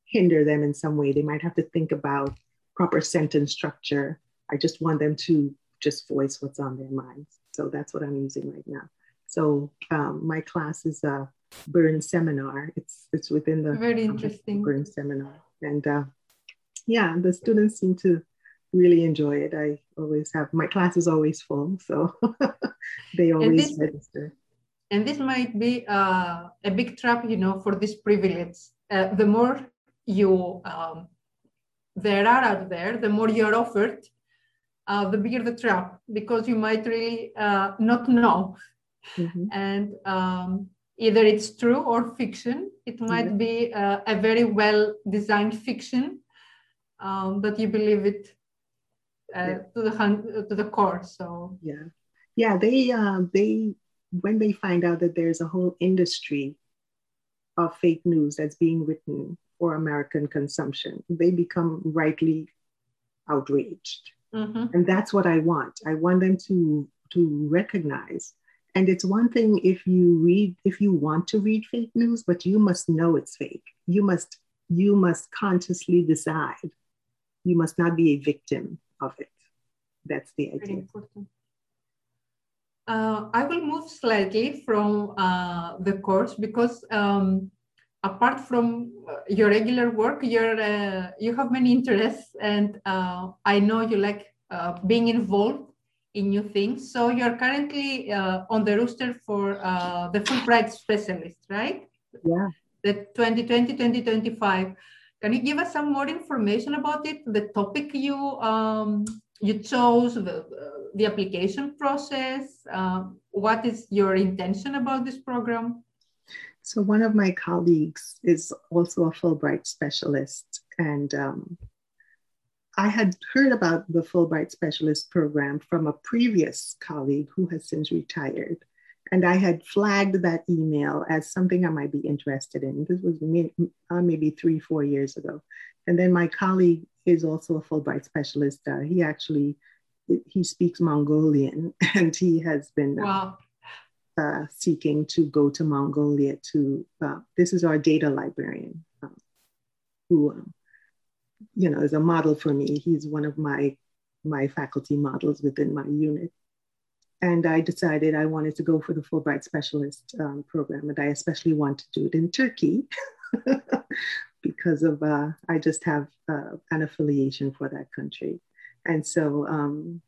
hinder them in some way. They might have to think about proper sentence structure. I just want them to just voice what's on their minds. So that's what I'm using right now. So um, my class is a Byrne seminar. It's it's within the very interesting Byrne seminar, and uh, yeah, the students seem to really enjoy it. I always have my class is always full, so they always this, register. And this might be uh, a big trap, you know, for this privilege. Uh, the more you um, there are out there, the more you're offered, uh, the bigger the trap, because you might really uh, not know. Mm-hmm. And um, either it's true or fiction. It might yeah. be uh, a very well designed fiction, um, but you believe it uh, yeah. to the to the core. So yeah, yeah. They uh, they when they find out that there's a whole industry of fake news that's being written for American consumption, they become rightly outraged. Mm-hmm. And that's what I want. I want them to to recognize. And it's one thing if you read, if you want to read fake news, but you must know it's fake. You must you must consciously decide. You must not be a victim of it. That's the idea. Very important. Uh, I will move slightly from uh, the course because um, apart from uh, your regular work, you're uh, you have many interests, and uh, I know you like uh, being involved in new things. So you're currently uh, on the roster for uh, the Fulbright Specialist, right? Yeah. The 2020-2025. Can you give us some more information about it? The topic you um, you chose, the, the application process. what is your intention about this program? So, one of my colleagues is also a Fulbright specialist. And um, I had heard about the Fulbright specialist program from a previous colleague who has since retired. And I had flagged that email as something I might be interested in. This was uh, maybe three, four years ago. And then my colleague is also a Fulbright specialist. Uh, he actually he speaks Mongolian, and he has been uh, wow uh, seeking to go to Mongolia to, uh, this is our data librarian um, who, um, you know, is a model for me. He's one of my, my faculty models within my unit. And I decided I wanted to go for the Fulbright Specialist um, program. And I especially want to do it in Turkey because of, uh, I just have uh, an affiliation for that country. And so um,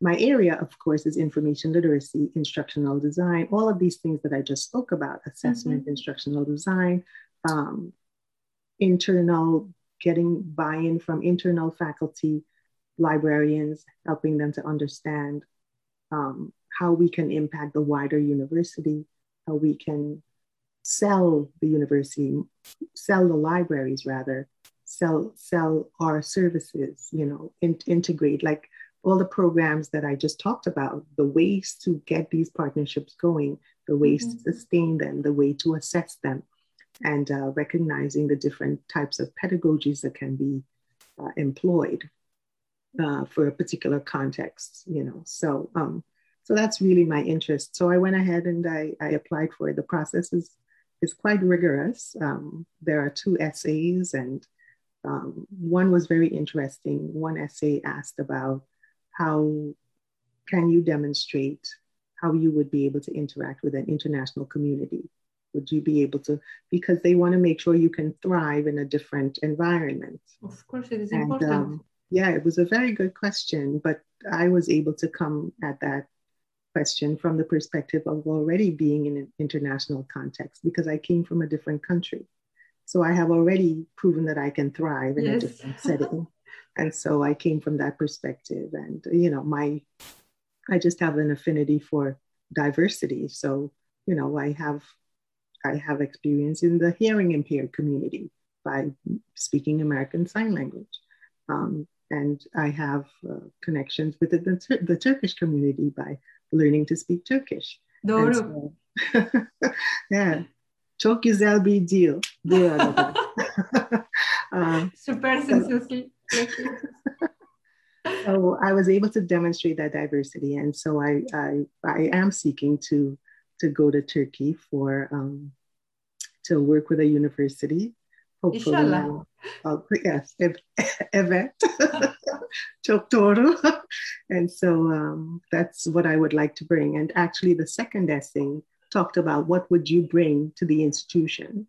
my area, of course, is information literacy, instructional design, all of these things that I just spoke about assessment, mm-hmm. instructional design, um, internal, getting buy in from internal faculty, librarians, helping them to understand um, how we can impact the wider university, how we can sell the university, sell the libraries rather, sell sell our services, you know, in, integrate like all the programs that I just talked about, the ways to get these partnerships going, the ways mm-hmm. to sustain them, the way to assess them, and uh, recognizing the different types of pedagogies that can be uh, employed uh, for a particular context, you know. So, um, so that's really my interest. So I went ahead and I, I applied for it. The process is, is quite rigorous. Um, there are two essays and um, one was very interesting. One essay asked about how can you demonstrate how you would be able to interact with an international community? Would you be able to, because they want to make sure you can thrive in a different environment. Of course, it is and, important. Um, yeah, it was a very good question, but I was able to come at that question from the perspective of already being in an international context because I came from a different country. So I have already proven that I can thrive in yes. a different setting. and so I came from that perspective. And, you know, my, I just have an affinity for diversity. So, you know, I have, I have experience in the hearing impaired community by speaking American Sign Language. Um, and I have uh, connections with the, the, the, Turkish community by learning to speak Turkish. Doğru. So, yeah, çok güzel bir deal um, Süpersin so, so I was able to demonstrate that diversity, and so I I, I am seeking to to go to Turkey for um, to work with a university. Hopefully, Inshallah. Uh, yes, doğru. and so um, that's what I would like to bring. And actually, the second essay talked about what would you bring to the institution.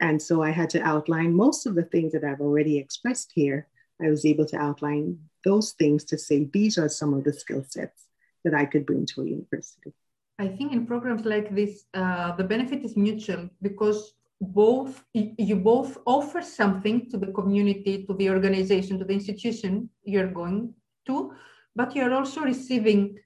And so I had to outline most of the things that I've already expressed here. I was able to outline those things to say these are some of the skill sets that I could bring to a university. I think in programs like this, uh, the benefit is mutual because both you both offer something to the community, to the organization, to the institution you're going to, but you're also receiving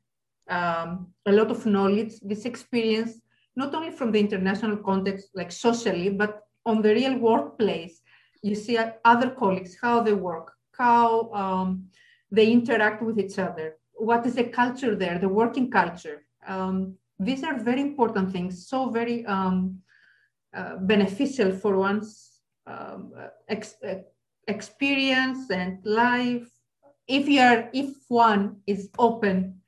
um, a lot of knowledge, this experience, not only from the international context, like socially, but on the real workplace. You see other colleagues, how they work, how um, they interact with each other, what is the culture there, the working culture. Um, these are very important things, so very um, uh, beneficial for one's um, ex- uh, experience and life. If you are, if one is open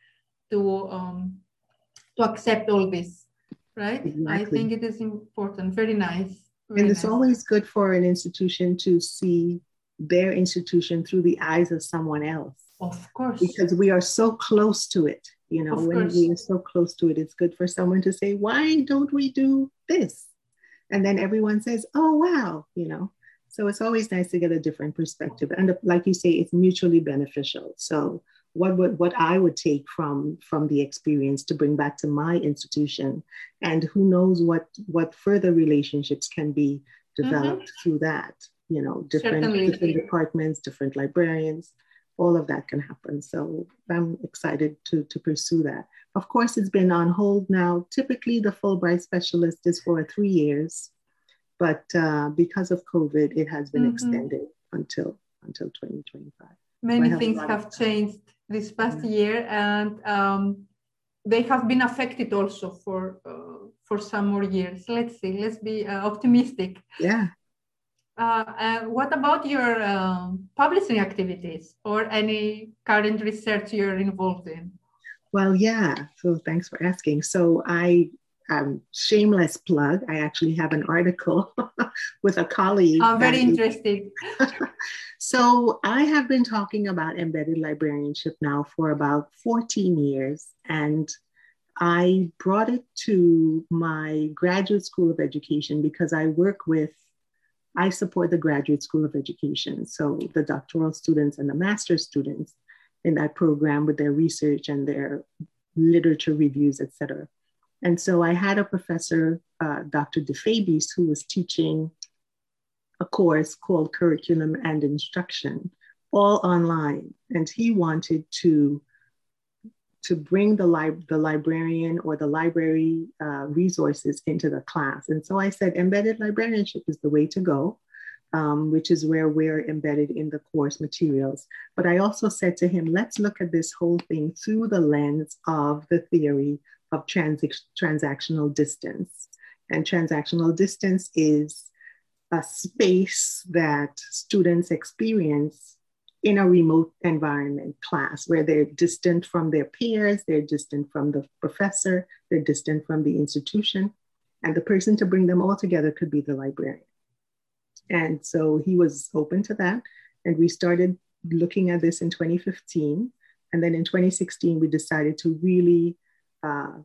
to um, to accept all this, right? Exactly. I think it is important. Very nice. Very and it's nice. always good for an institution to see their institution through the eyes of someone else. Of course. Because we are so close to it. You know, of when course. we are so close to it, it's good for someone to say, why don't we do this? And then everyone says, oh, wow, you know. So it's always nice to get a different perspective. And like you say, it's mutually beneficial. So what would what I would take from from the experience to bring back to my institution, and who knows what what further relationships can be developed mm-hmm. through that you know, different, different departments, different librarians, all of that can happen. So I'm excited to, to pursue that. Of course, it's been on hold now. Typically, the Fulbright specialist is for three years, but uh, because of COVID, it has been mm-hmm. extended until until 2025. Many so things have changed this past mm-hmm. year, and um, they have been affected also for uh, for some more years. Let's see. Let's be uh, optimistic. Yeah. Uh, uh, what about your um, publishing activities or any current research you're involved in? Well, yeah. So thanks for asking. So I, um, shameless plug. I actually have an article with a colleague. I'm very interested. so I have been talking about embedded librarianship now for about 14 years, and I brought it to my graduate school of education because I work with I support the Graduate School of Education, so the doctoral students and the master's students in that program with their research and their literature reviews, et cetera. And so I had a professor, uh, Dr. DeFabies, who was teaching a course called Curriculum and Instruction, all online. And he wanted to to bring the, li- the librarian or the library uh, resources into the class. And so I said, embedded librarianship is the way to go, um, which is where we're embedded in the course materials. But I also said to him, let's look at this whole thing through the lens of the theory of trans- transactional distance. And transactional distance is a space that students experience in a remote environment class where they're distant from their peers, they're distant from the professor, they're distant from the institution. And the person to bring them all together could be the librarian. And so he was open to that. And we started looking at this in 2015. And then in 2016, we decided to really uh,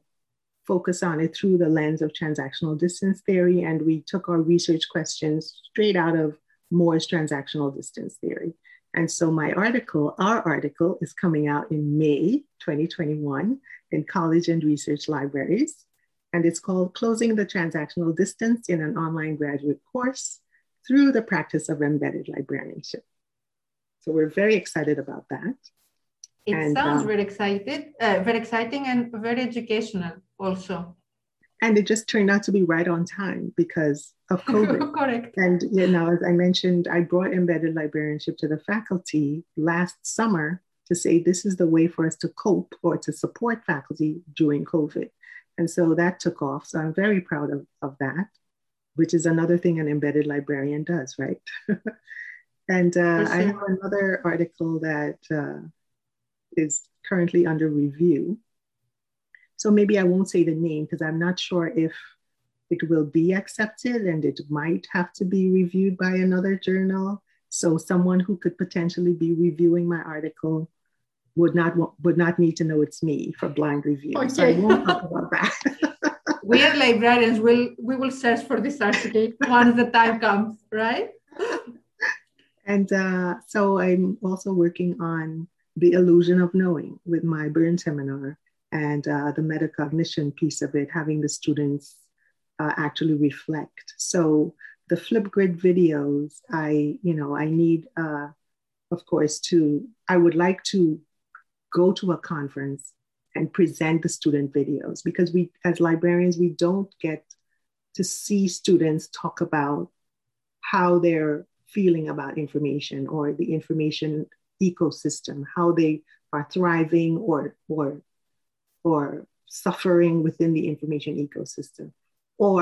focus on it through the lens of transactional distance theory. And we took our research questions straight out of Moore's transactional distance theory. And so my article, our article, is coming out in May 2021. in college and research libraries. And it's called Closing the Transactional Distance in an Online Graduate Course through the Practice of Embedded Librarianship. So we're very excited about that. It and, sounds um, very excited, uh, very exciting and very educational also. And it just turned out to be right on time because of COVID. Correct. And you know, as I mentioned, I brought embedded librarianship to the faculty last summer to say this is the way for us to cope or to support faculty during COVID. And so that took off. So I'm very proud of, of that, which is another thing an embedded librarian does, right? and uh, sure. I have another article that uh, is currently under review. So maybe I won't say the name because I'm not sure if it will be accepted and it might have to be reviewed by another journal. So someone who could potentially be reviewing my article would not would not need to know it's me for blind review. Okay. So I won't talk about that. we are librarians will we will search for this article once the time comes, right? And uh, so I'm also working on the illusion of knowing with my Byrne seminar and uh, the metacognition piece of it, having the students uh, actually reflect. So the Flipgrid videos, I, you know, I need, uh, of course, to, I would like to go to a conference and present the student videos because we, as librarians, we don't get to see students talk about how they're feeling about information or the information ecosystem, how they are thriving or, or, or suffering within the information ecosystem, or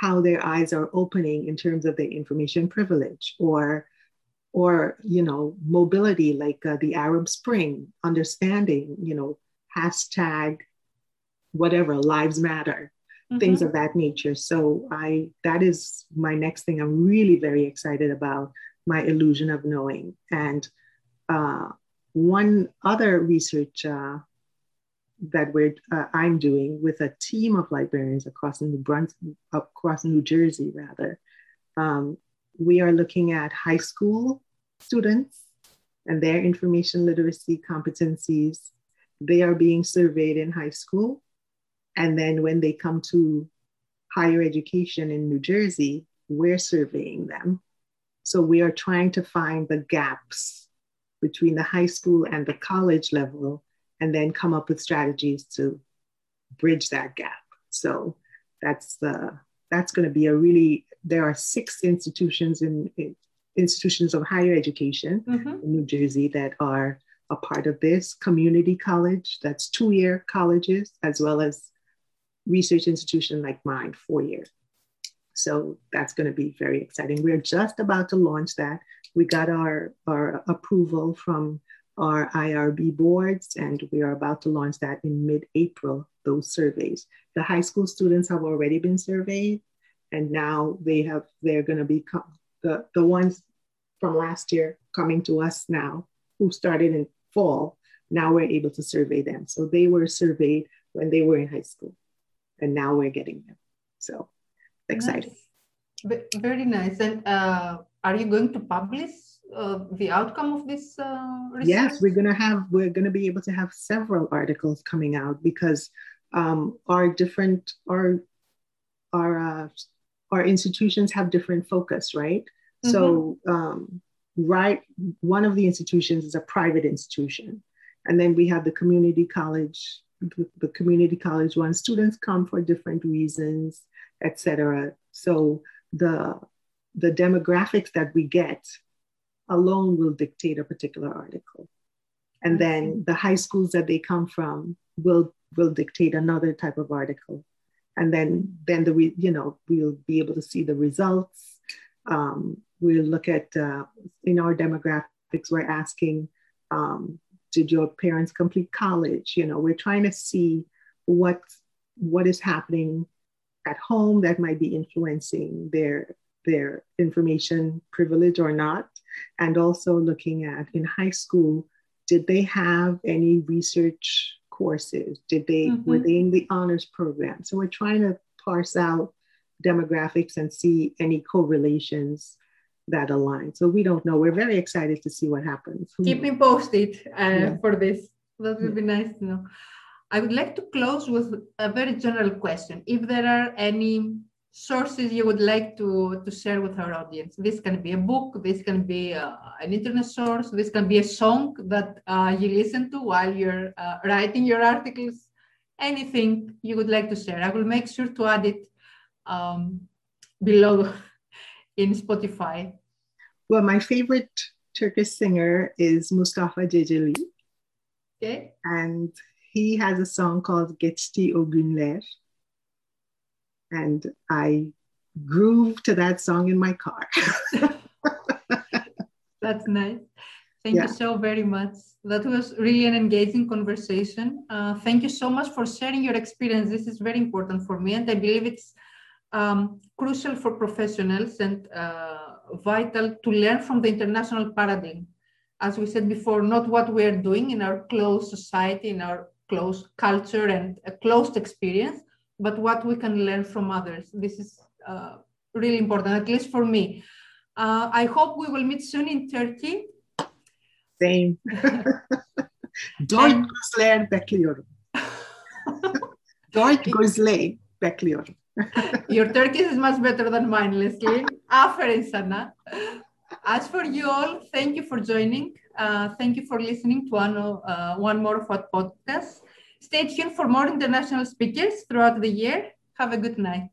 how their eyes are opening in terms of their information privilege, or, or you know, mobility like uh, the Arab Spring, understanding, you know, hashtag whatever, lives matter, mm-hmm. things of that nature. So I that is my next thing I'm really very excited about, my illusion of knowing. And uh, one other research uh, that we're uh, I'm doing with a team of librarians across New Brunswick, across New Jersey, rather. Um, we are looking at high school students and their information literacy competencies. They are being surveyed in high school, and then when they come to higher education in New Jersey, we're surveying them. So we are trying to find the gaps between the high school and the college level, and then come up with strategies to bridge that gap. So that's the that's going to be a really there are six institutions in, in institutions of higher education mm-hmm. in New Jersey that are a part of this community college that's two year colleges as well as research institution like mine four year so that's going to be very exciting we're just about to launch that we got our, our approval from our IRB boards, and we are about to launch that in mid-April, those surveys. The high school students have already been surveyed, and now they have, they're gonna be, the, the ones from last year coming to us now, who started in fall, now we're able to survey them. So they were surveyed when they were in high school, and now we're getting them. So exciting. Nice. Very nice. And uh, are you going to publish uh, the outcome of this uh, research? Yes, we're going to have, we're going to be able to have several articles coming out because um, our different, our, our, uh, our institutions have different focus, right? Mm-hmm. So, um, right, one of the institutions is a private institution. And then we have the community college, the community college one. Students come for different reasons, etc. So the the demographics that we get alone will dictate a particular article. And then the high schools that they come from will will dictate another type of article. And then then the re, you know we'll be able to see the results. Um, we'll look at uh, in our demographics. We're asking, um, did your parents complete college? You know, we're trying to see what what is happening at home that might be influencing their their information privilege or not. And also looking at in high school, did they have any research courses? Did they mm-hmm. were they in the honors program? So we're trying to parse out demographics and see any correlations that align. So we don't know. We're very excited to see what happens. Keep me posted uh, yeah. for this. That would yeah. be nice to know. I would like to close with a very general question. If there are any sources you would like to, to share with our audience, this can be a book, this can be uh, an internet source, this can be a song that uh, you listen to while you're uh, writing your articles, anything you would like to share. I will make sure to add it um, below in Spotify. Well, my favorite Turkish singer is Mustafa Ceceli. Okay. And he has a song called Geçti O Günler. And I groove to that song in my car. That's nice. Thank yeah. you so very much. That was really an engaging conversation. Uh, thank you so much for sharing your experience. This is very important for me, and I believe it's um, crucial for professionals and uh, vital to learn from the international paradigm. As we said before, not what we are doing in our closed society, in our closed culture and a closed experience, but what we can learn from others. This is uh, really important, at least for me. Uh, I hope we will meet soon in Turkey. Same. Dört gözler bekliyorum. Dört gözle bekliyorum. Your Turkish is much better than mine, Leslin. Aferin sana. As for you all, thank you for joining. Uh, thank you for listening to one, uh, one more of our podcasts. Stay tuned for more international speakers throughout the year. Have a good night.